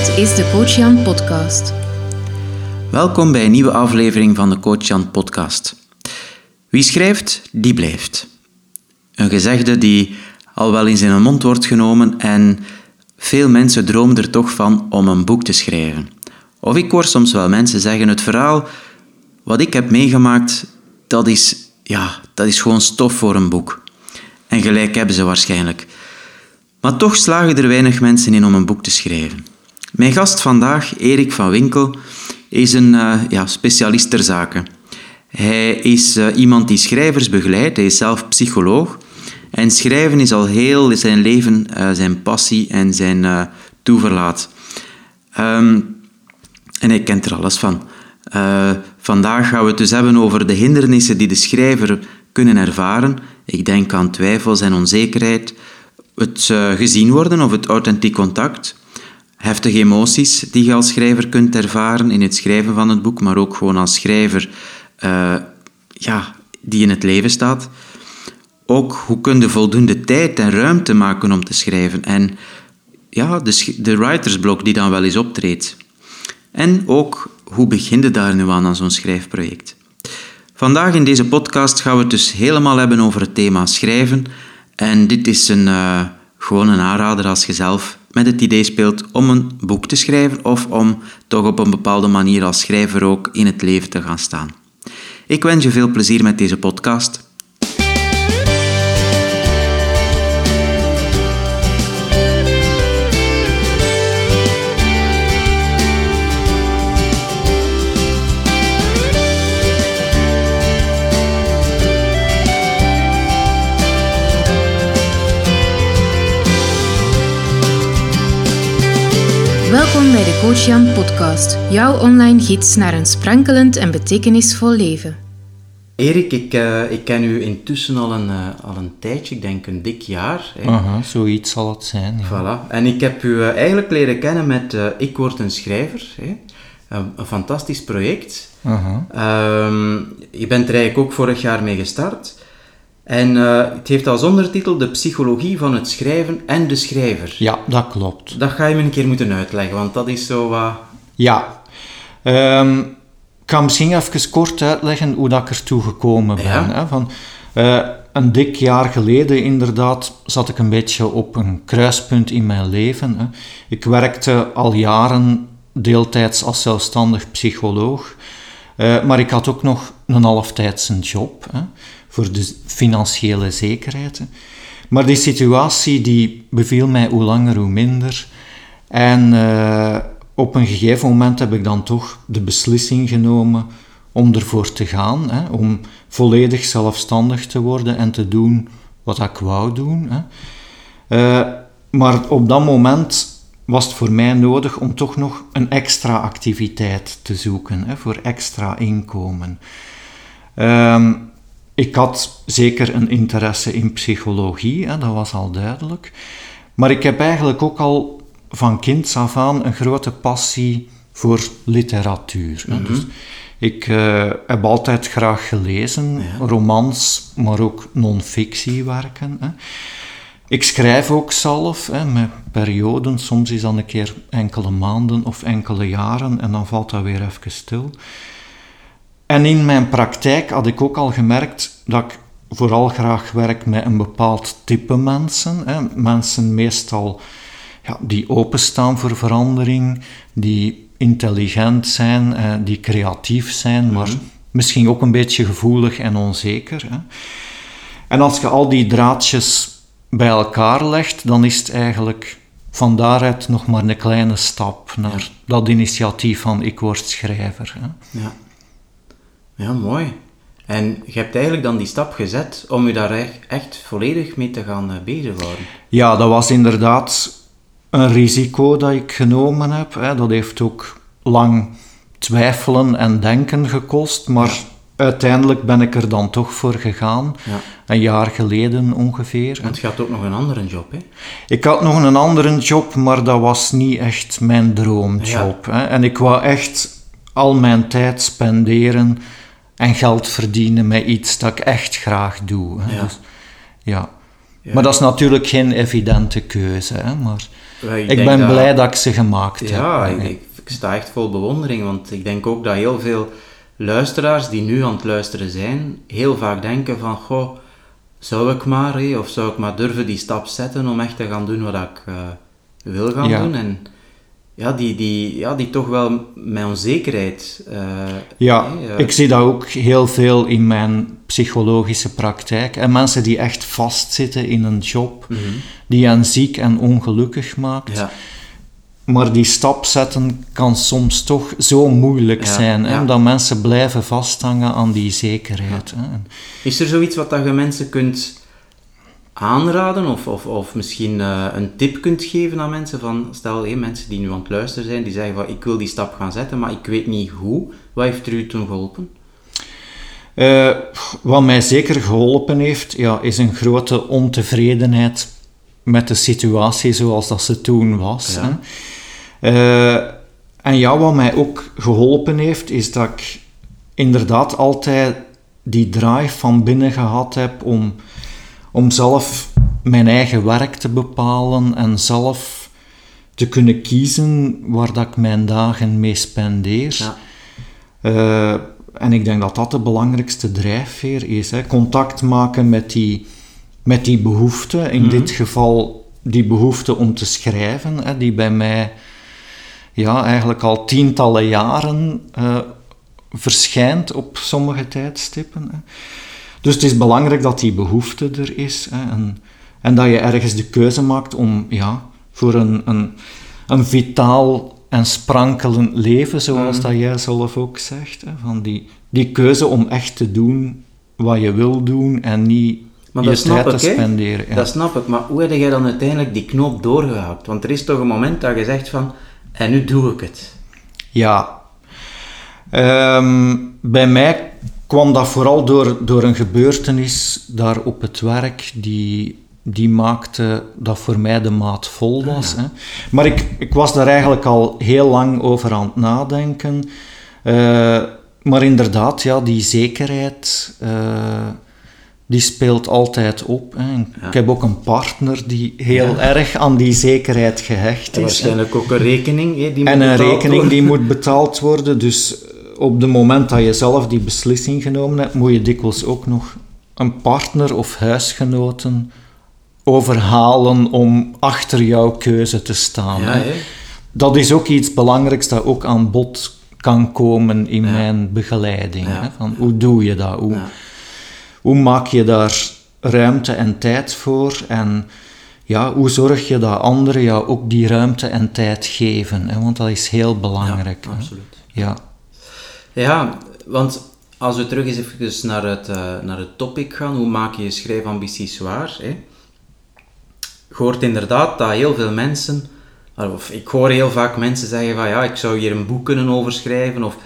Dit is de Coach Jan Podcast. Welkom bij een nieuwe aflevering van de Coach Jan Podcast. Wie schrijft, die blijft. Een gezegde die al wel eens in een mond wordt genomen en veel mensen dromen er toch van om een boek te schrijven. Of ik hoor soms wel mensen zeggen: het verhaal wat ik heb meegemaakt, dat is, ja, dat is gewoon stof voor een boek. En gelijk hebben ze waarschijnlijk. Maar toch slagen er weinig mensen in om een boek te schrijven. Mijn gast vandaag, Erik van Winkel, is een uh, ja, specialist ter zake. Hij is uh, iemand die schrijvers begeleidt, hij is zelf psycholoog. En schrijven is al heel zijn leven uh, zijn passie en zijn toeverlaat. Um, en hij kent er alles van. vandaag gaan we het dus hebben over de hindernissen die de schrijver kunnen ervaren. Ik denk aan twijfels en onzekerheid, het gezien worden of het authentiek contact, heftige emoties die je als schrijver kunt ervaren in het schrijven van het boek, maar ook gewoon als schrijver uh, ja, die in het leven staat. Ook hoe kun je voldoende tijd en ruimte maken om te schrijven en ja, de, de writersblok die dan wel eens optreedt. En ook hoe begin je daar nu aan aan zo'n schrijfproject. Vandaag in deze podcast gaan we het dus helemaal hebben over het thema schrijven. En dit is een, uh, gewoon een aanrader als je zelf met het idee speelt om een boek te schrijven of om toch op een bepaalde manier als schrijver ook in het leven te gaan staan. Ik wens je veel plezier met deze podcast. Welkom bij de Coach Jan Podcast, jouw online gids naar een sprankelend en betekenisvol leven. Erik, ik, uh, ik ken u intussen al een, uh, al een tijdje, ik denk een dik jaar. Hè. Aha, zoiets zal het zijn. Ja. Voilà. En ik heb u uh, eigenlijk leren kennen met Ik word een schrijver. Hè. Een, een, fantastisch project. Aha. Um, je bent er eigenlijk ook vorig jaar mee gestart. En uh, het heeft als ondertitel De psychologie van het schrijven en de schrijver. Ja, dat klopt. Dat ga je me een keer moeten uitleggen, want dat is zo wat... Ja. Um, ik ga misschien even kort uitleggen hoe dat ik ertoe gekomen ben. Ja. Hè, van, uh, een dik jaar geleden inderdaad zat ik een beetje op een kruispunt in mijn leven. Hè. Ik werkte al jaren deeltijds als zelfstandig psycholoog. Uh, maar ik had ook nog een halftijdse job. Hè voor de financiële zekerheid. Maar die situatie die beviel mij hoe langer hoe minder. En uh, op een gegeven moment heb ik dan toch de beslissing genomen om ervoor te gaan, hè, om volledig zelfstandig te worden en te doen wat ik wou doen. Hè. Uh, maar op dat moment was het voor mij nodig om toch nog een extra activiteit te zoeken, hè, voor extra inkomen. Uh, ik had zeker een interesse in psychologie, hè, dat was al duidelijk. Maar ik heb eigenlijk ook al van kinds af aan een grote passie voor literatuur. Mm dus ik uh, heb altijd graag gelezen, romans, maar ook non-fictiewerken. Hè. Ik schrijf ook zelf, hè, met perioden, soms is dat een keer enkele maanden of enkele jaren en dan valt dat weer even stil. En in mijn praktijk had ik ook al gemerkt dat ik vooral graag werk met een bepaald type mensen. Hè. Mensen meestal ja, die openstaan voor verandering, die intelligent zijn, eh, die creatief zijn, maar mhm. misschien ook een beetje gevoelig en onzeker. Hè. En als je al die draadjes bij elkaar legt, dan is het eigenlijk van daaruit nog maar een kleine stap naar dat initiatief van ik word schrijver. Hè. Ja. Ja, mooi. En je hebt eigenlijk dan die stap gezet om je daar echt volledig mee te gaan uh, bezighouden. Ja, dat was inderdaad een risico dat ik genomen heb. Hè. Dat heeft ook lang twijfelen en denken gekost, maar uiteindelijk ben ik er dan toch voor gegaan. Ja. Een jaar geleden ongeveer. Want je had ook nog een andere job, hè? Ik had nog een andere job, maar dat was niet echt mijn droomjob. Hè. En ik wou echt al mijn tijd spenderen en geld verdienen met iets dat ik echt graag doe. Hè. Ja. Dus, ja. ja. Maar dat is natuurlijk geen evidente keuze. Hè, maar... ik ben blij dat ik ze gemaakt heb. Ja, ik, ik, sta echt vol bewondering, want ik denk ook dat heel veel luisteraars die nu aan het luisteren zijn, heel vaak denken van, goh, zou ik maar, of zou ik maar durven die stap zetten om echt te gaan doen wat ik uh, wil gaan doen. En ja, die, die, ja, die toch wel met onzekerheid. Uh, ja, uh, ik zie dat ook heel veel in mijn psychologische praktijk. En mensen die echt vastzitten in een job mm -hmm. die hen ziek en ongelukkig maakt. Ja. Maar die stap zetten kan soms toch zo moeilijk ja, zijn, hè, omdat mensen blijven vasthangen aan die zekerheid. Hè. Is er zoiets wat dat je mensen kunt aanraden of, of, of misschien uh, een tip kunt geven aan mensen? Van, stel, hey, mensen die nu aan het luisteren zijn, die zeggen van ik wil die stap gaan zetten, maar ik weet niet hoe. Wat heeft er u toen geholpen? Uh, wat mij zeker geholpen heeft, ja, is een grote ontevredenheid met de situatie zoals dat ze toen was. Ja. Hè. Uh, en ja, wat mij ook geholpen heeft, is dat ik inderdaad altijd die drive van binnen gehad heb om, om zelf mijn eigen werk te bepalen en zelf te kunnen kiezen waar dat ik mijn dagen mee spendeer. Ja. Uh, en ik denk dat dat de belangrijkste drijfveer is. Hè. Contact maken met die, met die behoefte, in mm-hmm. dit geval die behoefte om te schrijven, hè, die bij mij ja, eigenlijk al tientallen jaren uh, verschijnt op sommige tijdstippen. Hè. Dus het is belangrijk dat die behoefte er is hè, en, en, dat je ergens de keuze maakt om ja, voor een, een, een vitaal en sprankelend leven, zoals mm. dat jij zelf ook zegt. Hè, van die, die keuze om echt te doen wat je wil doen en niet maar je tijd te spenderen. Ja. Dat snap ik, maar hoe heb jij dan uiteindelijk die knoop doorgehakt? Want er is toch een moment dat je zegt van en nu doe ik het. Ja. Um, bij mij kwam dat vooral door, door een gebeurtenis daar op het werk die, die maakte dat voor mij de maat vol was. Hè. Maar ik, ik was daar eigenlijk al heel lang over aan het nadenken. Uh, maar inderdaad, ja, die zekerheid... Uh, die speelt altijd op. Hè. Ik heb ook een partner die heel erg aan die zekerheid gehecht is. waarschijnlijk ook een rekening hè, die En een rekening die moet betaald worden. Dus op het moment dat je zelf die beslissing genomen hebt, moet je dikwijls ook nog een partner of huisgenoten overhalen om achter jouw keuze te staan. Ja, dat is ook iets belangrijks dat ook aan bod kan komen in mijn begeleiding. Hè. Van, hoe doe je dat? Hoe, hoe maak je daar ruimte en tijd voor? En ja, hoe zorg je dat anderen jou ook die ruimte en tijd geven? Hè? Want dat is heel belangrijk. Ja, absoluut. Ja. Ja, want als we terug eens even naar het, uh, naar het topic gaan, hoe maak je je schrijfambities waar? Hè? Je hoort inderdaad dat heel veel mensen, of ik hoor heel vaak mensen zeggen van ja, ik zou hier een boek kunnen overschrijven, of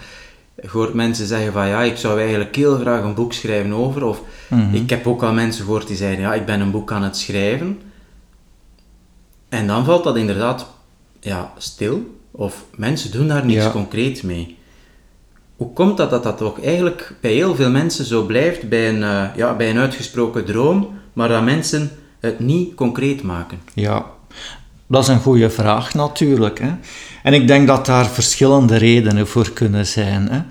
je hoort mensen zeggen van ja, ik zou eigenlijk heel graag een boek schrijven over. Of mhm. ik heb ook al mensen gehoord die zeiden ja, ik ben een boek aan het schrijven. En dan valt dat inderdaad ja, stil. Of mensen doen daar niets concreet mee. Hoe komt dat dat dat ook eigenlijk bij heel veel mensen zo blijft, bij een, uh, ja, bij een uitgesproken droom, maar dat mensen het niet concreet maken? Ja, dat is een goede vraag natuurlijk. Hè. En ik denk dat daar verschillende redenen voor kunnen zijn. Hè.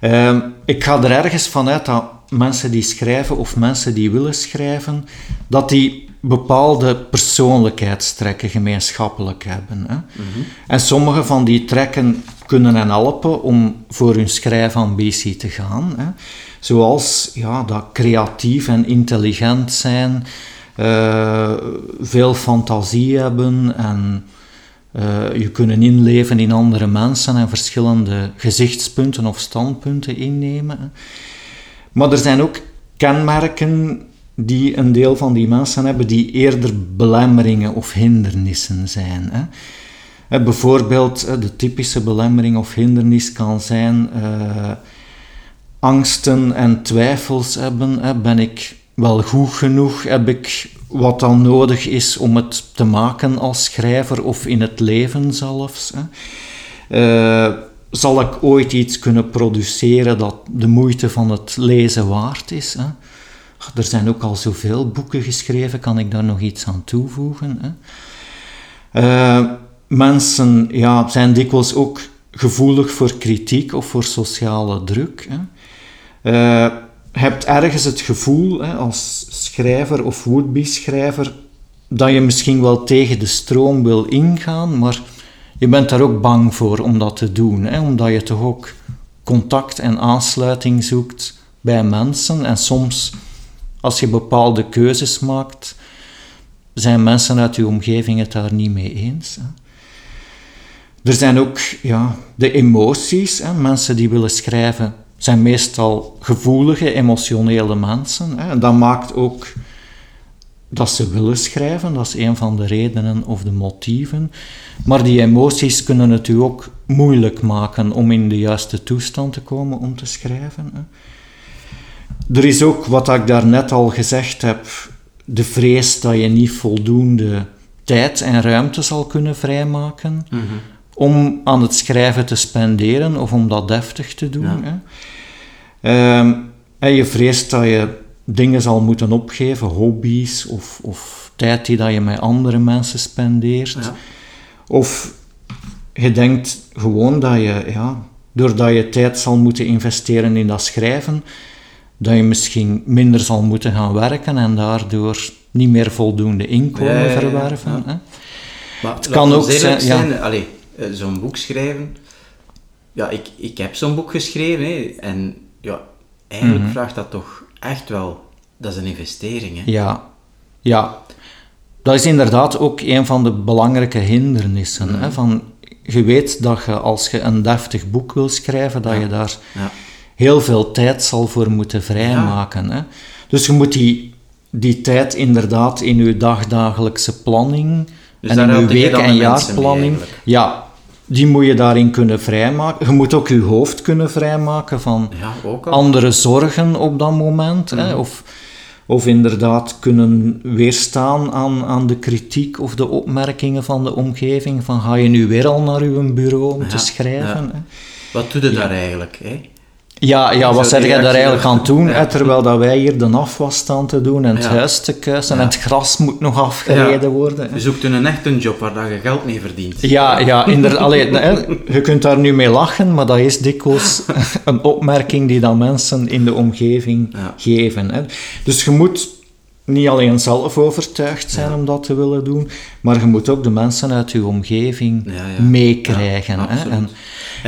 Ehm, ik ga er ergens vanuit dat mensen die schrijven of mensen die willen schrijven, dat die bepaalde persoonlijkheidstrekken gemeenschappelijk hebben. Hè. Mhm. En sommige van die trekken kunnen hen helpen om voor hun schrijfambitie te gaan. Hè. Zoals ja, dat creatief en intelligent zijn, uh, veel fantasie hebben en uh, je kunnen inleven in andere mensen en verschillende gezichtspunten of standpunten innemen. Maar er zijn ook kenmerken die een deel van die mensen hebben die eerder belemmeringen of hindernissen zijn. Hè. Bijvoorbeeld, de typische belemmering of hindernis kan zijn uh, angsten en twijfels hebben. Ben ik wel goed genoeg? Heb ik wat dan nodig is om het te maken als schrijver of in het leven zelfs? Uh, zal ik ooit iets kunnen produceren dat de moeite van het lezen waard is? Hè? Er zijn ook al zoveel boeken geschreven, kan ik daar nog iets aan toevoegen? Hè? Uh, mensen ja, zijn dikwijls ook gevoelig voor kritiek of voor sociale druk. Hè. Uh, hebt ergens het gevoel, hè, als schrijver of would-be schrijver, dat je misschien wel tegen de stroom wil ingaan, maar je bent daar ook bang voor om dat te doen, hè, omdat je toch ook contact en aansluiting zoekt bij mensen en soms als je bepaalde keuzes maakt, zijn mensen uit je omgeving het daar niet mee eens. Hè. Er zijn ook ja, de emoties. Hè. Mensen die willen schrijven zijn meestal gevoelige, emotionele mensen. Hè. En dat maakt ook dat ze willen schrijven. Dat is een van de redenen of de motieven. Maar die emoties kunnen het u ook moeilijk maken om in de juiste toestand te komen om te schrijven. Hè. Er is ook, wat ik daarnet al gezegd heb, de vrees dat je niet voldoende tijd en ruimte zal kunnen vrijmaken mhm. Om aan het schrijven te spenderen of om dat deftig te doen. Hè. Ehm, en je vreest dat je dingen zal moeten opgeven, hobby's of, of tijd die dat je met andere mensen spendeert. Ja. Of je denkt gewoon dat je, ja, doordat je tijd zal moeten investeren in dat schrijven, dat je misschien minder zal moeten gaan werken en daardoor niet meer voldoende inkomen verwerven. Hè? Maar het kan ook zijn, zijn ja. Eh, zo'n boek schrijven. Ja, ik, ik heb zo'n boek geschreven hè, en ja, eigenlijk mhm. vraagt dat toch echt wel, dat is een investering. Hè? Ja, ja. Dat is inderdaad ook een van de belangrijke hindernissen. Hè, mhm. van, je weet dat je als je een deftig boek wil schrijven, dat je daar ja heel veel tijd zal voor moeten vrijmaken. Hè? Dus je moet die, die tijd inderdaad in je dagdagelijkse planning dus en in je week- en jaarplanning, ja, die moet je daarin kunnen vrijmaken. Je moet ook je hoofd kunnen vrijmaken van ja, andere zorgen op dat moment. Hè? Mhm. Of, of inderdaad kunnen weerstaan aan, aan de kritiek of de opmerkingen van de omgeving. Van ga je nu weer al naar uw bureau om te schrijven? Hè? Wat doe je daar eigenlijk? Hè? Ja, ja wat zeg jij daar eigenlijk aan doen? Ja. Terwijl dat wij hier de afwas staan te doen en het huis te kuisen en het gras moet nog afgereden worden. Je zoekt een echt een job waar je geld mee verdient. Ja, ja inderdaad. je kunt daar nu mee lachen, maar dat is dikwijls een opmerking die dan mensen in de omgeving geven. Hè. Dus je moet niet alleen zelf overtuigd zijn om dat te willen doen, maar je moet ook de mensen uit je omgeving meekrijgen. en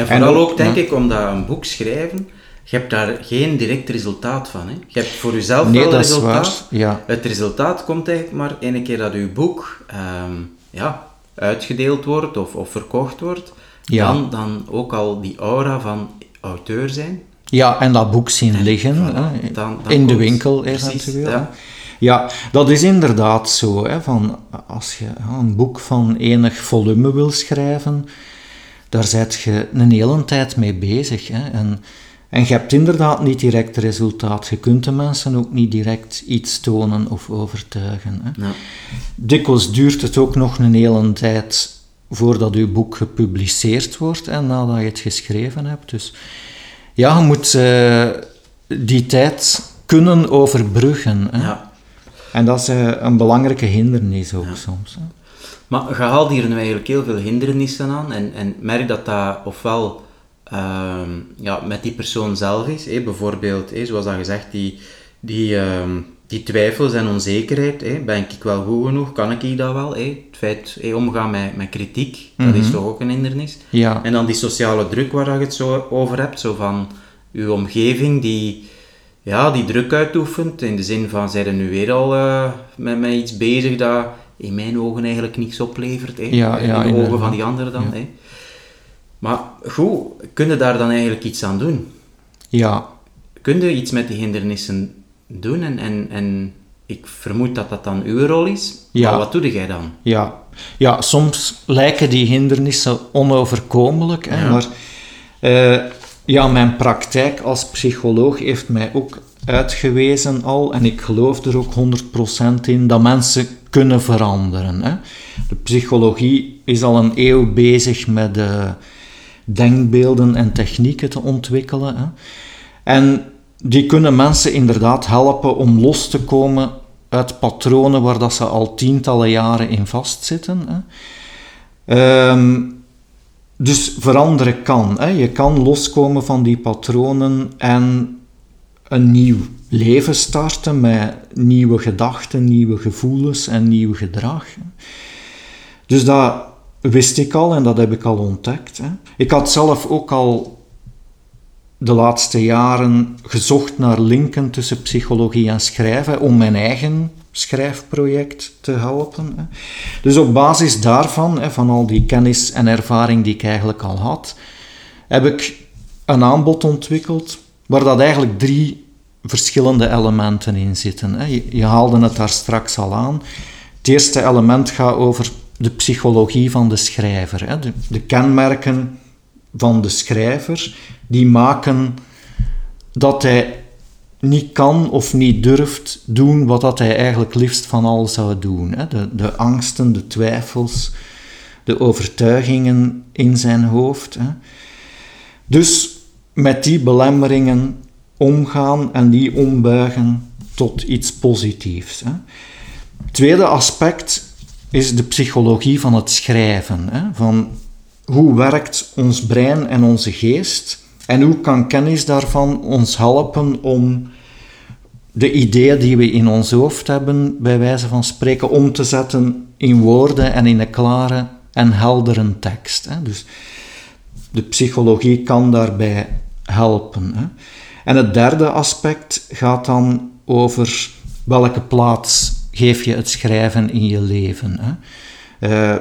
vooral ook, denk ik, omdat een boek schrijven je hebt daar geen direct resultaat van. Hè? Je hebt voor jezelf nee, wel een resultaat. Ja. Het resultaat komt eigenlijk maar ene keer dat je boek ehm, ja, uitgedeeld wordt of, of verkocht wordt. Ja. Dan, dan ook al die aura van auteur zijn. Ja, en dat boek zien liggen hè, dan, dan in de winkel eventueel. Ja. ja, dat is inderdaad zo. Hè, van als je een boek van enig volume wil schrijven, daar zit je een hele tijd mee bezig. Hè, en en je hebt inderdaad niet direct resultaat. Je kunt de mensen ook niet direct iets tonen of overtuigen. Hè. Ja. Dikwijls duurt het ook nog een hele tijd voordat je boek gepubliceerd wordt en nadat je het geschreven hebt. Dus ja, je moet uh, die tijd kunnen overbruggen. Hè. Ja. En dat is uh, een belangrijke hindernis ook soms. Hè. Maar je haalt hier nu eigenlijk heel veel hindernissen aan en, en merk dat dat ofwel Ehm, ja, met die persoon zelf is. Bijvoorbeeld, zoals al gezegd, die, die, uh, die twijfels en onzekerheid. Ben ik wel goed genoeg? Kan ik dat wel? Het feit omgaan met, met kritiek, dat is mhm. toch ook een hindernis. Ja. En dan die sociale druk waar je het zo over hebt, zo van uw omgeving die, ja, die druk uitoefent. In de zin van, zijn er nu weer al uh, met, met iets bezig dat in mijn ogen eigenlijk niets oplevert. Hè? Ja, ja, in de ogen van die anderen dan. Hè? Maar goed, kun je daar dan eigenlijk iets aan doen? Ja. Kun je iets met die hindernissen doen? En, en, en ik vermoed dat dat dan uw rol is. Ja. Maar wat doe jij dan? Ja, ja soms lijken die hindernissen onoverkomelijk. Hè, Maar uh, ja, mijn praktijk als psycholoog heeft mij ook uitgewezen al, en ik geloof er ook 100% in, dat mensen kunnen veranderen. Hè. De psychologie is al een eeuw bezig met... Uh, denkbeelden en technieken te ontwikkelen. Hè. En die kunnen mensen inderdaad helpen om los te komen uit patronen waar dat ze al tientallen jaren in vastzitten. Hè. Ehm, dus veranderen kan. Hè. Je kan loskomen van die patronen en een nieuw leven starten met nieuwe gedachten, nieuwe gevoelens en nieuw gedrag. Dus dat wist ik al en dat heb ik al ontdekt. Hè. Ik had zelf ook al de laatste jaren gezocht naar linken tussen psychologie en schrijven om mijn eigen schrijfproject te helpen. Dus op basis daarvan, van al die kennis en ervaring die ik eigenlijk al had, heb ik een aanbod ontwikkeld waar dat eigenlijk drie verschillende elementen in zitten. Je haalde het daar straks al aan. Het eerste element gaat over de psychologie van de schrijver. De, de kenmerken van de schrijver die maken dat hij niet kan of niet durft doen wat dat hij eigenlijk liefst van al zou doen. De, de angsten, de twijfels, de overtuigingen in zijn hoofd. Dus met die belemmeringen omgaan en die ombuigen tot iets positiefs. Hè. Tweede aspect is de psychologie van het schrijven. Hè. Van hoe werkt ons brein en onze geest en hoe kan kennis daarvan ons helpen om de ideeën die we in ons hoofd hebben, bij wijze van spreken, om te zetten in woorden en in een klare en heldere tekst. Hè. Dus de psychologie kan daarbij helpen. Hè. En het derde aspect gaat dan over welke plaats geef je het schrijven in je leven. Hè. Uh,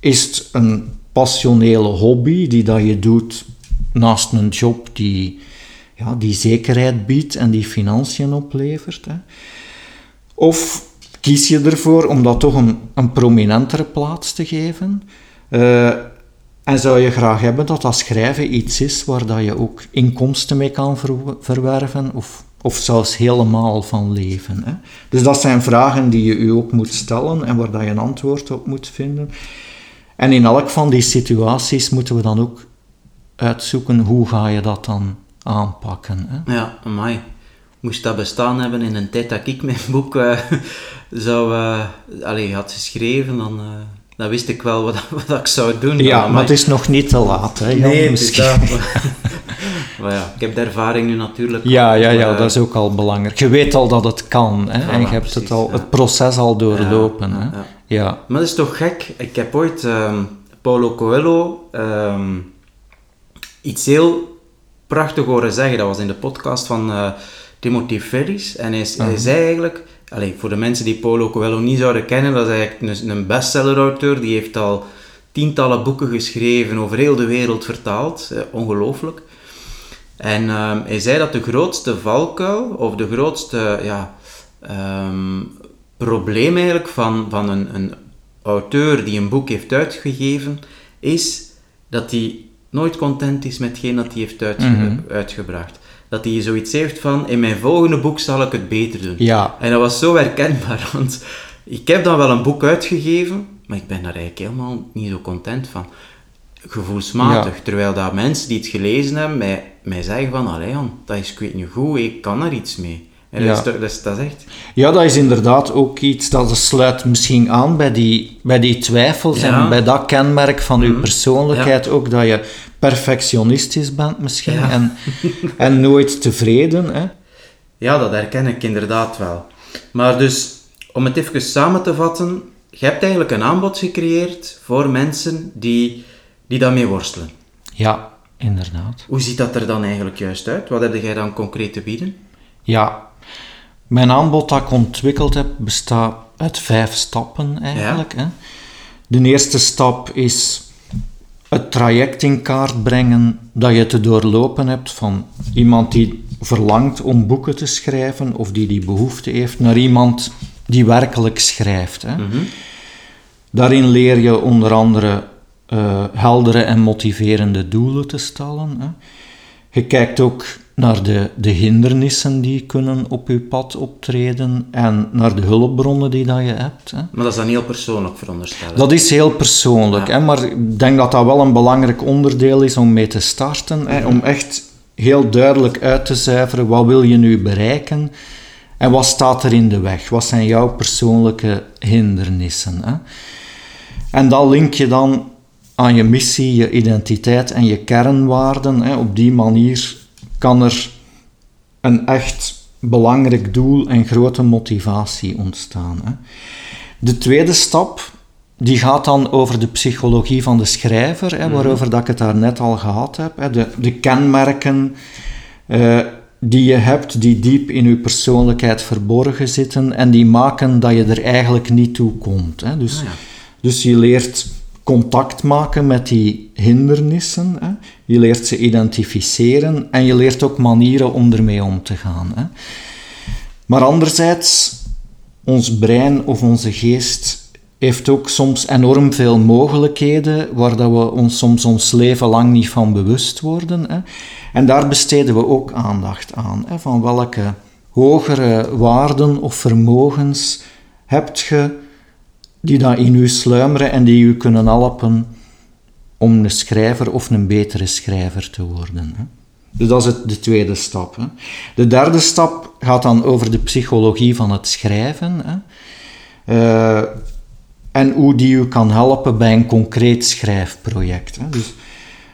is het een passionele hobby die dat je doet naast een job die, ja, die zekerheid biedt en die financiën oplevert? Hè. Of kies je ervoor om dat toch een, een prominentere plaats te geven? Uh, en zou je graag hebben dat dat schrijven iets is waar dat je ook inkomsten mee kan verwerven of, of zelfs helemaal van leven? Hè? Dus dat zijn vragen die je u ook moet stellen en waar dat je een antwoord op moet vinden. En in elk van die situaties moeten we dan ook uitzoeken hoe ga je dat dan aanpakken. Hè? Ja, amai. Moest dat bestaan hebben in een tijd dat ik mijn boek uh, zou, uh, allez, had geschreven, dan... Uh dan wist ik wel wat, wat ik zou doen. Ja, maar, het is nog niet te laat. Hè, nee, misschien. maar, ja, ik heb de ervaring nu natuurlijk. Ja, ja, ja, dat is ook al belangrijk. Je weet al dat het kan hè, en je hebt het, al, het proces al doorlopen. Ja, hè. Ja, Maar dat is toch gek? Ik heb ooit um, Paulo Coelho um, iets heel prachtig horen zeggen. Dat was in de podcast van uh, Timothy Ferris. En hij, hij zei eigenlijk Allee, voor de mensen die Paulo Coelho niet zouden kennen, dat is eigenlijk een, een bestseller-auteur. Die heeft al tientallen boeken geschreven, over heel de wereld vertaald. Eh, ongelooflijk. En ehm, hij zei dat de grootste valkuil, of de grootste ja, um, probleem eigenlijk van, van een, een auteur die een boek heeft uitgegeven, is dat hij nooit content is met hetgeen dat hij heeft mhm. uitgebracht dat hij zoiets heeft van, in mijn volgende boek zal ik het beter doen. Ja. En dat was zo herkenbaar, want ik heb dan wel een boek uitgegeven, maar ik ben daar eigenlijk helemaal niet zo content van. Gevoelsmatig. Terwijl dat mensen die het gelezen hebben, mij, mij zeggen van, allee Jan, dat is ik weet niet goed, ik kan er iets mee. En ja. dat, is, dat, is, echt... Ja, dat is inderdaad ook iets dat sluit misschien aan bij die, bij die twijfels en bij dat kenmerk van uw mhm. persoonlijkheid ook, dat je perfectionistisch bent misschien en, en nooit tevreden. Hè? Ja, dat herken ik inderdaad wel. Maar dus, om het even samen te vatten, je hebt eigenlijk een aanbod gecreëerd voor mensen die, die daarmee worstelen. Ja, inderdaad. Hoe ziet dat er dan eigenlijk juist uit? Wat heb jij dan concreet te bieden? Ja, mijn aanbod dat ik ontwikkeld heb bestaat uit vijf stappen eigenlijk. Hè. De eerste stap is het traject in kaart brengen dat je te doorlopen hebt van iemand die verlangt om boeken te schrijven of die die behoefte heeft, naar iemand die werkelijk schrijft. Hè. Mhm. Daarin leer je onder andere uh, heldere en motiverende doelen te stellen. Hè. Je kijkt ook naar de, de hindernissen die kunnen op je pad optreden en naar de hulpbronnen die dat je hebt. Hè. Maar dat is dan heel persoonlijk veronderstellen? Dat is heel persoonlijk, hè, maar ik denk dat dat wel een belangrijk onderdeel is om mee te starten. Hè, om echt heel duidelijk uit te zuiveren wat wil je nu bereiken en wat staat er in de weg? Wat zijn jouw persoonlijke hindernissen? Hè? En dat link je dan aan je missie, je identiteit en je kernwaarden. Hè. Op die manier kan er een echt belangrijk doel en grote motivatie ontstaan. Hè. De tweede stap die gaat dan over de psychologie van de schrijver, hè, waarover mhm. dat ik het daar net al gehad heb. Hè. De, de kenmerken uh, die je hebt, die diep in je persoonlijkheid verborgen zitten en die maken dat je er eigenlijk niet toe komt. Hè. Dus, ah, dus je leert contact maken met die hindernissen, hè. je leert ze identificeren en je leert ook manieren om ermee om te gaan. Hè. Maar anderzijds, ons brein of onze geest heeft ook soms enorm veel mogelijkheden waar dat we ons soms ons leven lang niet van bewust worden. Hè. En daar besteden we ook aandacht aan. Hè, van welke hogere waarden of vermogens hebt je die daar in u sluimeren en die u kunnen helpen om een schrijver of een betere schrijver te worden. Hè. Dus dat is het, de tweede stap. Hè. De derde stap gaat dan over de psychologie van het schrijven. Hè. Uh, en hoe die u kan helpen bij een concreet schrijfproject. Hè. Dus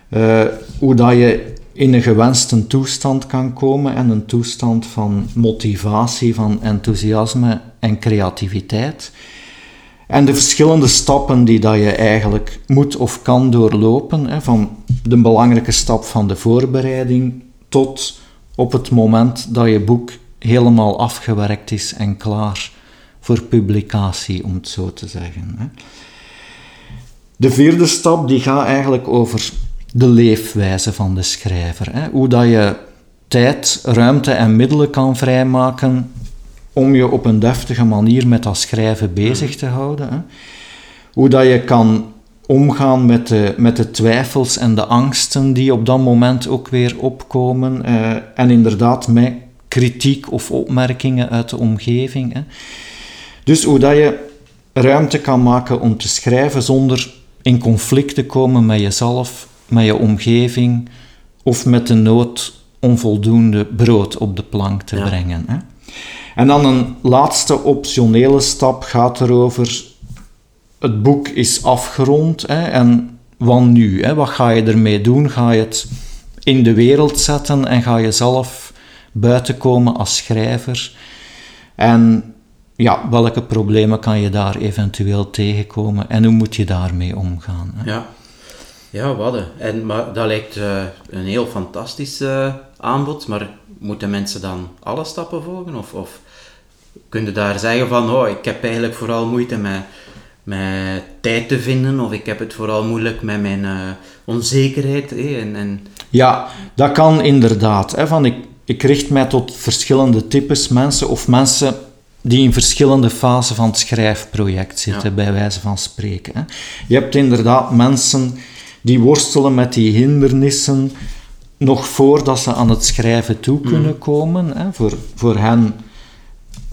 uh, hoe dat je in een gewenste toestand kan komen en een toestand van motivatie, van enthousiasme en creativiteit. En de verschillende stappen die dat je eigenlijk moet of kan doorlopen, hè, van de belangrijke stap van de voorbereiding tot op het moment dat je boek helemaal afgewerkt is en klaar voor publicatie, om het zo te zeggen. Hè. De vierde stap die gaat eigenlijk over de leefwijze van de schrijver. Hè. Hoe dat je tijd, ruimte en middelen kan vrijmaken om je op een deftige manier met dat schrijven bezig te houden. Hè. Hoe dat je kan omgaan met de, met de twijfels en de angsten die op dat moment ook weer opkomen. Eh, en inderdaad met kritiek of opmerkingen uit de omgeving. Hè. Dus hoe dat je ruimte kan maken om te schrijven zonder in conflict te komen met jezelf, met je omgeving of met de nood onvoldoende brood op de plank te brengen. Hè. En dan een laatste optionele stap gaat erover, het boek is afgerond hè, en wat nu? Hè? Wat ga je ermee doen? Ga je het in de wereld zetten en ga je zelf buiten komen als schrijver? En ja, welke problemen kan je daar eventueel tegenkomen en hoe moet je daarmee omgaan? Hè? Ja. Ja, wat En, maar dat lijkt uh, een heel fantastisch uh, aanbod, maar moeten mensen dan alle stappen volgen? Of, of kun je daar zeggen van, oh, ik heb eigenlijk vooral moeite met, met tijd te vinden, of ik heb het vooral moeilijk met mijn uh, onzekerheid? En, en... Ja, dat kan inderdaad. Hè, van ik, ik richt mij tot verschillende types mensen, of mensen die in verschillende fasen van het schrijfproject zitten, bij wijze van spreken. Hè. Je hebt inderdaad mensen die worstelen met die hindernissen nog voordat ze aan het schrijven toe mm. kunnen komen. Hè. Voor, voor hen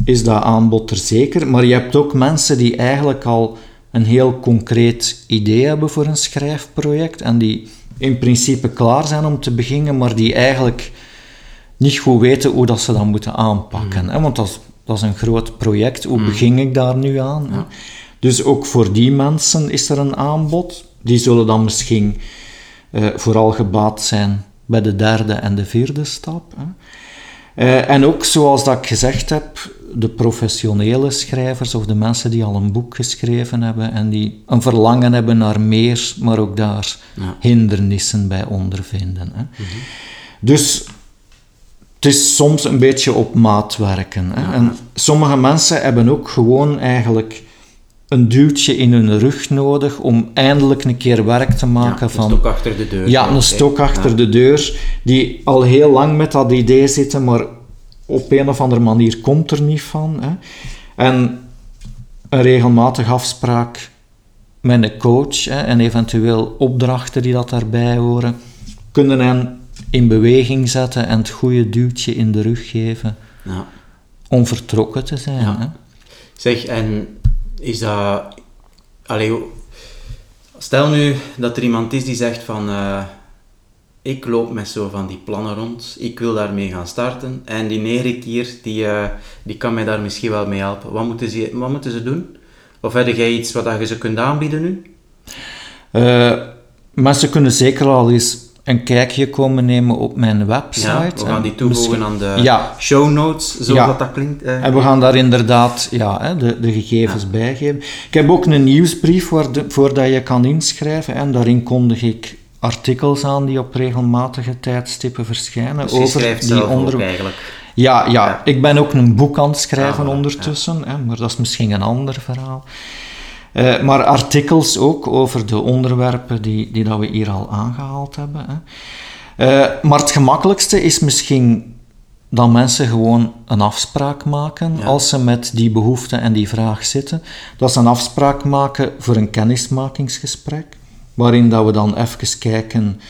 is dat aanbod er zeker. Maar je hebt ook mensen die eigenlijk al een heel concreet idee hebben voor een schrijfproject en die in principe klaar zijn om te beginnen, maar die eigenlijk niet goed weten hoe dat ze dat moeten aanpakken. Mm. Hè? Want dat is, dat is een groot project. Hoe mm. begin ik daar nu aan? Dus ook voor die mensen is er een aanbod. Die zullen dan misschien uh, vooral gebaat zijn bij de derde en de vierde stap. Hè. Uh, en ook zoals dat ik gezegd heb, de professionele schrijvers of de mensen die al een boek geschreven hebben en die een verlangen hebben naar meer, maar ook daar hindernissen bij ondervinden. Hè. Mhm. Dus het is soms een beetje op maat werken. Hè. En sommige mensen hebben ook gewoon eigenlijk een duwtje in hun rug nodig om eindelijk een keer werk te maken van... Een stok achter de deur. Ja, een stok achter de deur, die al heel lang met dat idee zitten, maar op een of andere manier komt er niet van. Hè. En een regelmatige afspraak met een coach hè, en eventueel opdrachten die dat daarbij horen, kunnen hen in beweging zetten en het goede duwtje in de rug geven ja. om vertrokken te zijn. Hè. Zeg, en is dat... Allee, stel nu dat er iemand is die zegt van... Uh, ik loop met zo van die plannen rond, ik wil daarmee gaan starten. En die Erik hier, die, uh, die kan mij daar misschien wel mee helpen. Wat moeten ze, wat moeten ze doen? Of heb jij iets wat je ze kunt aanbieden nu? Uh, mensen kunnen zeker al eens een kijkje komen nemen op mijn website. Ja, we gaan die toevoegen aan de ja. show notes, zoals ja. dat, dat klinkt. Eh. En we gaan daar inderdaad ja, de, de gegevens bij geven. Ik heb ook een nieuwsbrief de, voordat je kan inschrijven. En daarin kondig ik artikels aan die op regelmatige tijdstippen verschijnen. Dus over die onder... eigenlijk? Ja, ja, ik ben ook een boek aan het schrijven ah, ondertussen, hè, maar dat is misschien een ander verhaal. Uh, maar artikels ook over de onderwerpen die, die dat we hier al aangehaald hebben. Hè. Uh, maar het gemakkelijkste is misschien dat mensen gewoon een afspraak maken als ze met die behoefte en die vraag zitten. Dat ze een afspraak maken voor een kennismakingsgesprek, waarin dat we dan even kijken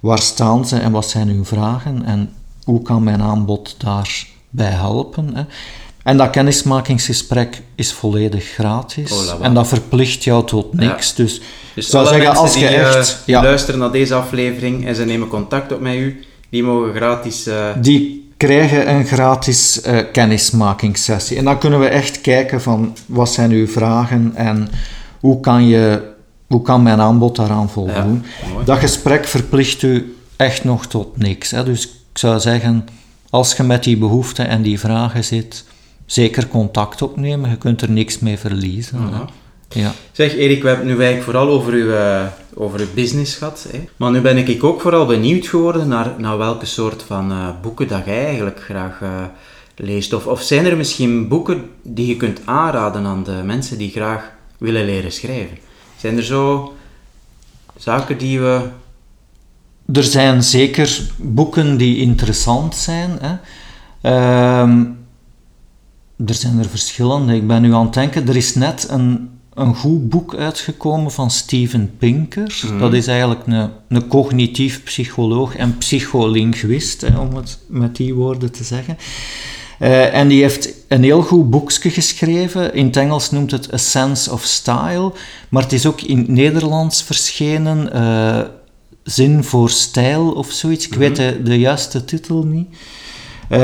waar staan ze en wat zijn hun vragen en hoe kan mijn aanbod daarbij helpen. Hè. En dat kennismakingsgesprek is volledig gratis. Oh, en dat verplicht jou tot niks. Dus, dus zou zeggen, als je echt... Uh, ja. luisteren naar deze aflevering en ze nemen contact op met u, die mogen gratis... Uh... Die krijgen een gratis uh, kennismakingssessie. En dan kunnen we echt kijken van, wat zijn uw vragen en hoe kan, je, hoe kan mijn aanbod daaraan voldoen. dat gesprek verplicht u echt nog tot niks. Hè. Dus ik zou zeggen, als je met die behoeften en die vragen zit zeker contact opnemen. Je kunt er niks mee verliezen. Ja. Zeg Erik, we hebben nu eigenlijk vooral over uw, uh, over uw business gehad. Hè? Maar nu ben ik ook vooral benieuwd geworden naar, naar welke soort van uh, boeken dat jij eigenlijk graag uh, leest. Of, of zijn er misschien boeken die je kunt aanraden aan de mensen die graag willen leren schrijven? Zijn er zo zaken die we... Er zijn zeker boeken die interessant zijn. Hè? Ehm, er zijn er verschillende. Ik ben nu aan het denken, er is net een, een goed boek uitgekomen van Steven Pinker. Mhm. Dat is eigenlijk een, een cognitief psycholoog en psycholinguist, hè, om het met die woorden te zeggen. Uh, en die heeft een heel goed boekje geschreven. In het Engels noemt het A Sense of Style. Maar het is ook in het Nederlands verschenen. Uh, Zin voor stijl of zoiets. Ik weet mhm. de, de, juiste titel niet. Uh,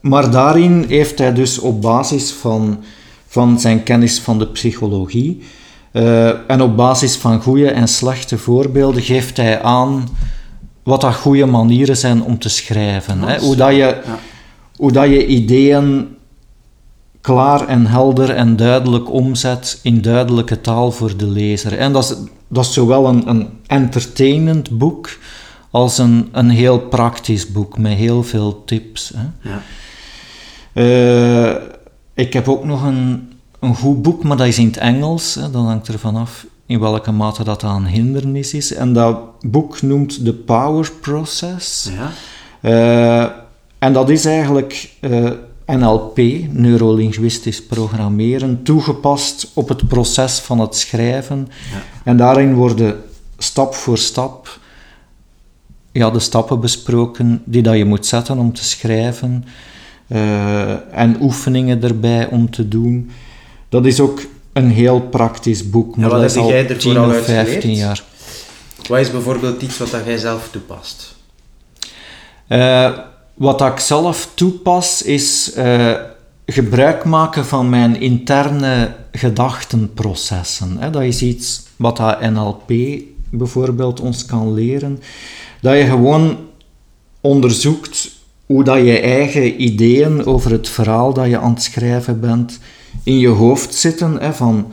maar daarin heeft hij dus op basis van, van zijn kennis van de psychologie en op basis van goede en slechte voorbeelden geeft hij aan wat dat goede manieren zijn om te schrijven. Hè? Hoe, dat je, hoe dat je ideeën klaar en helder en duidelijk omzet in duidelijke taal voor de lezer. En dat is, dat is zowel een, een entertainend boek als een, een heel praktisch boek met heel veel tips. Hè? Ja. Uh, ik heb ook nog een, een goed boek, maar dat is in het Engels. Hè. Dat hangt er vanaf in welke mate dat een hindernis is. En dat boek noemt The Power Process. Ja. Uh, en dat is eigenlijk uh, NLP, neurolinguistisch programmeren, toegepast op het proces van het schrijven. Ja. En daarin worden stap voor stap ja, de stappen besproken die dat je moet zetten om te schrijven. Uh, en oefeningen erbij om te doen. Dat is ook een heel praktisch boek. Maar ja, wat heb jij er 10 of 15 jaar. Wat is bijvoorbeeld iets wat dat jij zelf toepast? Uh, wat ik zelf toepas is uh, gebruik maken van mijn interne gedachtenprocessen. Hè. Dat is iets wat dat NLP bijvoorbeeld ons kan leren. Dat je gewoon onderzoekt hoe dat je eigen ideeën over het verhaal dat je aan het schrijven bent in je hoofd zitten. Van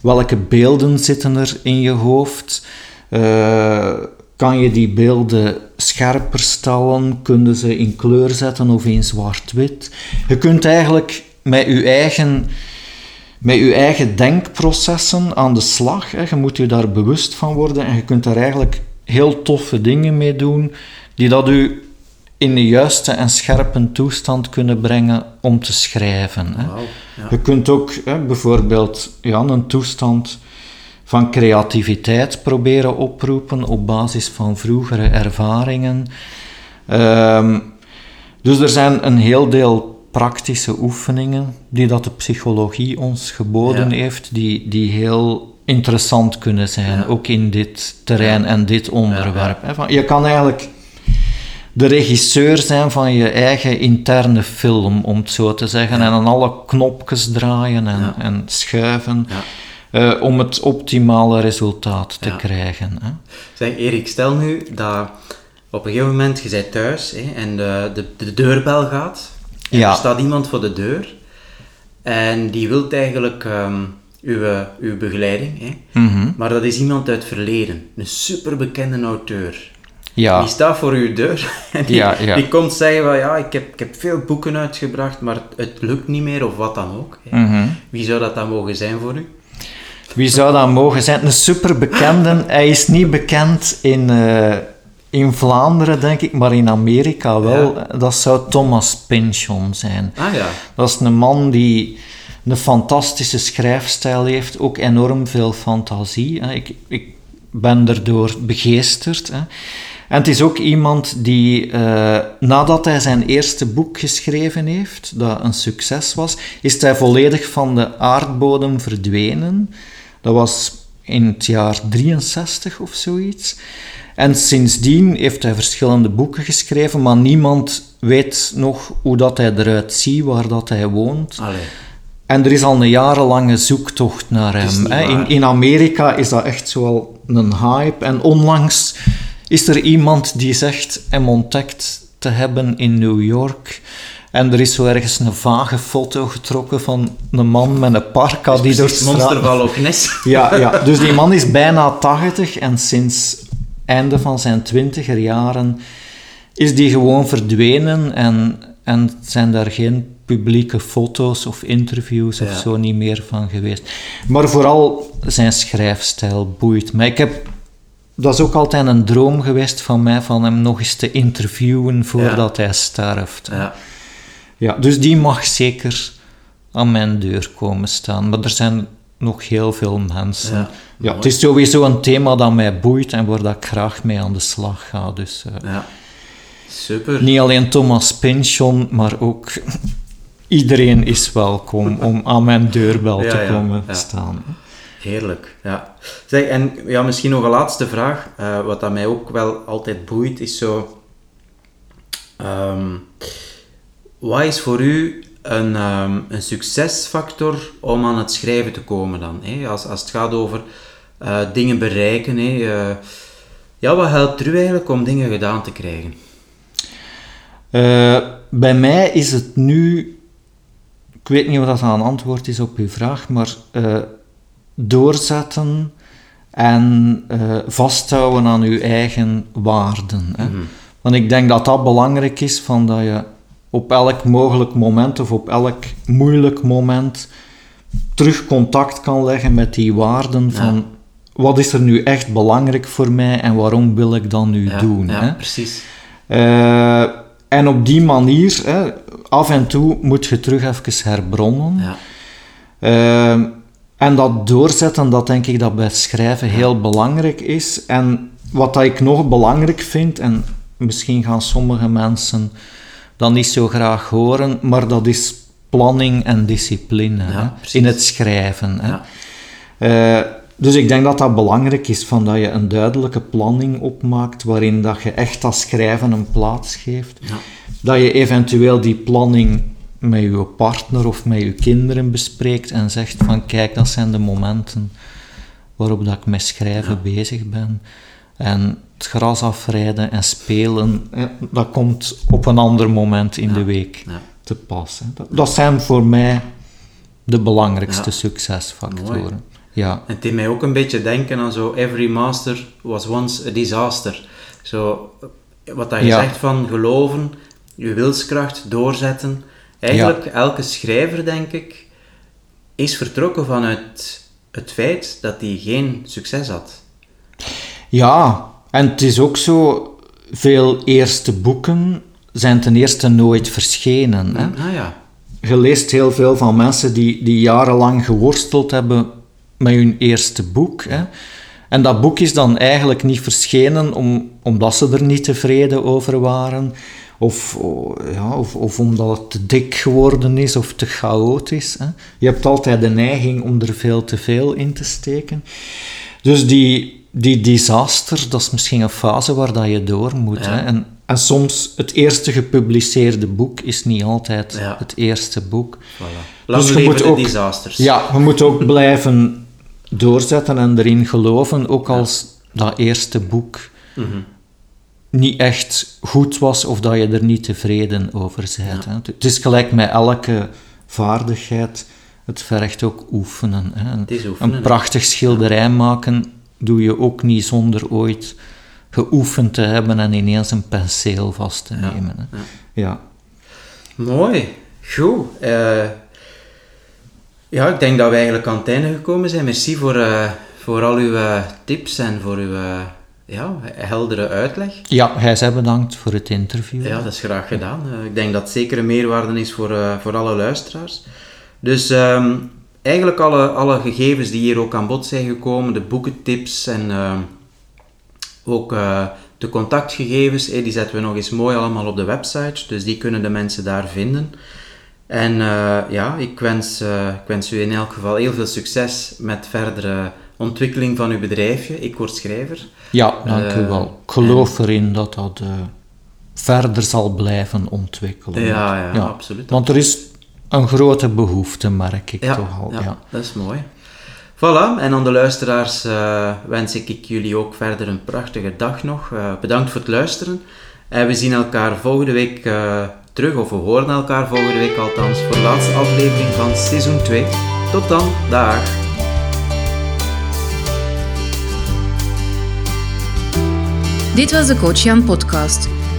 welke beelden zitten er in je hoofd? Uh, kan je die beelden scherper stellen? Kunnen ze in kleur zetten of in zwart-wit? Je kunt eigenlijk met je eigen, met je eigen denkprocessen aan de slag. Hè. Je moet je daar bewust van worden en je kunt daar eigenlijk heel toffe dingen mee doen die dat u in de juiste en scherpe toestand kunnen brengen om te schrijven. Hè. Je kunt ook hè, bijvoorbeeld ja, een toestand van creativiteit proberen oproepen op basis van vroegere ervaringen. Ehm, dus er zijn een heel deel praktische oefeningen die dat de psychologie ons geboden heeft, die, die heel interessant kunnen zijn, ook in dit terrein en dit onderwerp. Je kan eigenlijk de regisseur zijn van je eigen interne film, om het zo te zeggen. En dan alle knopjes draaien en, en schuiven. Eh, om het optimale resultaat te Ja. krijgen. Hè. Zeg, Erik, stel nu dat op een gegeven moment, je bent thuis hè, en de, de, de deurbel gaat. En Ja. er staat iemand voor de deur en die wil eigenlijk ehm, uw, uw begeleiding. Hè. Mhm. Maar dat is iemand uit het verleden, een superbekende auteur. Ja, Die staat voor uw deur en die, Ja, ja. die komt zeggen van ja, ik heb, ik heb veel boeken uitgebracht, maar het, lukt niet meer of wat dan ook. Mhm. Wie zou dat dan mogen zijn voor u? Wie zou dat mogen zijn? Een superbekende. Hij is niet bekend in, eh, in Vlaanderen, denk ik, maar in Amerika wel. Dat zou Thomas Pynchon zijn. Ah ja, Dat is een man die een fantastische schrijfstijl heeft, ook enorm veel fantasie. hè. Ik, ik ben erdoor begeesterd. Hè. En het is ook iemand die, eh, nadat hij zijn eerste boek geschreven heeft, dat een succes was, is hij volledig van de aardbodem verdwenen. Dat was in het jaar 63 of zoiets. En sindsdien heeft hij verschillende boeken geschreven, maar niemand weet nog hoe dat hij eruit ziet, waar dat hij woont. allee. En er is al een jarenlange zoektocht naar hem. hè. In, in Amerika is dat echt zoal een hype. En onlangs is er iemand die zegt hem ontdekt te hebben in New York. En er is zo ergens een vage foto getrokken van een man met een parka die door het monster van Loch Ness. Ja, ja, dus die man is bijna 80 en sinds einde van zijn twintiger jaren is die gewoon verdwenen en, en zijn daar geen publieke foto's of interviews of zo niet meer van geweest. Maar vooral zijn schrijfstijl boeit mij. Ik heb, dat is ook altijd een droom geweest van mij, van hem nog eens te interviewen voordat hij sterft. Ja. Ja, dus die mag zeker aan mijn deur komen staan. Maar er zijn nog heel veel mensen. Ja, Ja, het is sowieso een thema dat mij boeit en waar dat ik graag mee aan de slag ga. Dus eh, ja. Super. niet alleen Thomas Pynchon, maar ook iedereen is welkom om aan mijn deurbel Ja, te komen ja. staan. Heerlijk, ja. Zeg, en ja, misschien nog een laatste vraag. eh, wat dat mij ook wel altijd boeit, is zo... ehm, wat is voor u een, ehm, een succesfactor om aan het schrijven te komen dan? Hè? Als, als het gaat over eh, dingen bereiken, hè? eh, ja, wat helpt u eigenlijk om dingen gedaan te krijgen? Eh, bij mij is het nu, ik weet niet of dat een antwoord is op uw vraag, maar doorzetten en vasthouden aan uw eigen waarden. Hè. Want ik denk dat dat belangrijk is, van dat je op elk mogelijk moment of op elk moeilijk moment terug contact kan leggen met die waarden van wat is er nu echt belangrijk voor mij en waarom wil ik dat nu Ja, doen. ja, hè. precies. Eh, en op die manier, hè, af en toe moet je terug even herbronnen. Ja, Eh, en dat doorzetten, dat denk ik dat bij schrijven heel belangrijk is. En wat dat ik nog belangrijk vind, en misschien gaan sommige mensen dat niet zo graag horen, maar dat is planning en discipline in het schrijven. Hè. ja, Eh, dus ik denk dat dat belangrijk is, van dat je een duidelijke planning opmaakt waarin dat je echt dat schrijven een plaats geeft. ja. Dat je eventueel die planning met je partner of met je kinderen bespreekt en zegt van kijk, dat zijn de momenten waarop dat ik met schrijven bezig ben. En het gras afrijden en spelen, dat komt op een ander moment in de week ja. te pas. hè. Dat, dat zijn voor mij de belangrijkste succesfactoren. Mooi. Ja. En het deed mij ook een beetje denken aan zo Every master was once a disaster. Zo, wat dat je zegt van geloven, je wilskracht doorzetten. Eigenlijk, elke schrijver, denk ik, is vertrokken vanuit het feit dat hij geen succes had. Ja, en het is ook zo, veel eerste boeken zijn ten eerste nooit verschenen. Hè? Ah ja, Je leest heel veel van mensen die, die jarenlang geworsteld hebben met hun eerste boek. Hè? En dat boek is dan eigenlijk niet verschenen om, omdat ze er niet tevreden over waren, of, oh, ja, of, of omdat het te dik geworden is of te chaotisch. Hè? Je hebt altijd de neiging om er veel te veel in te steken. Dus die, die disaster, dat is misschien een fase waar dat je door moet. Ja. Hè? En, en soms het eerste gepubliceerde boek is niet altijd Ja. het eerste boek. voilà. Lang Dus je leven moet ook- disasters. Ja, je moet ook blijven doorzetten en erin geloven, ook als dat eerste boek Mhm. niet echt goed was of dat je er niet tevreden over bent. hè. Het is gelijk met elke vaardigheid, het vergt ook oefenen. Hè. Het is oefenen, Een prachtig schilderij maken doe je ook niet zonder ooit geoefend te hebben en ineens een penseel vast te nemen. Hè. ja. Ja. Mooi, goed. Eh, ja, ik denk dat we eigenlijk aan het einde gekomen zijn. Merci voor, eh, voor al uw eh, tips en voor uw ja, heldere uitleg. ja, hij zei bedankt voor het interview. Ja, dat is graag gedaan. Ik denk dat het zeker een meerwaarde is voor, eh, voor alle luisteraars. Dus ehm, eigenlijk alle, alle gegevens die hier ook aan bod zijn gekomen, de boekentips en ehm, ook eh, de contactgegevens, eh, die zetten we nog eens mooi allemaal op de website. Dus die kunnen de mensen daar vinden. En eh, ja, ik wens, ik wens u in elk geval heel veel succes met verdere ontwikkeling van uw bedrijfje. Ik word schrijver. Ja, dank u wel. Ik geloof erin dat dat verder zal blijven ontwikkelen. Ja, ja, absoluut. Want er is een grote behoefte, merk ik Ja, toch al. ja, Ja. dat is mooi. Voilà, en aan de luisteraars eh, wens ik jullie ook verder een prachtige dag nog. Eh, bedankt voor het luisteren. En we zien elkaar volgende week eh, terug, of we horen elkaar volgende week althans, voor de laatste aflevering van seizoen 2. Tot dan, dag! Dit was de Coach Jan podcast.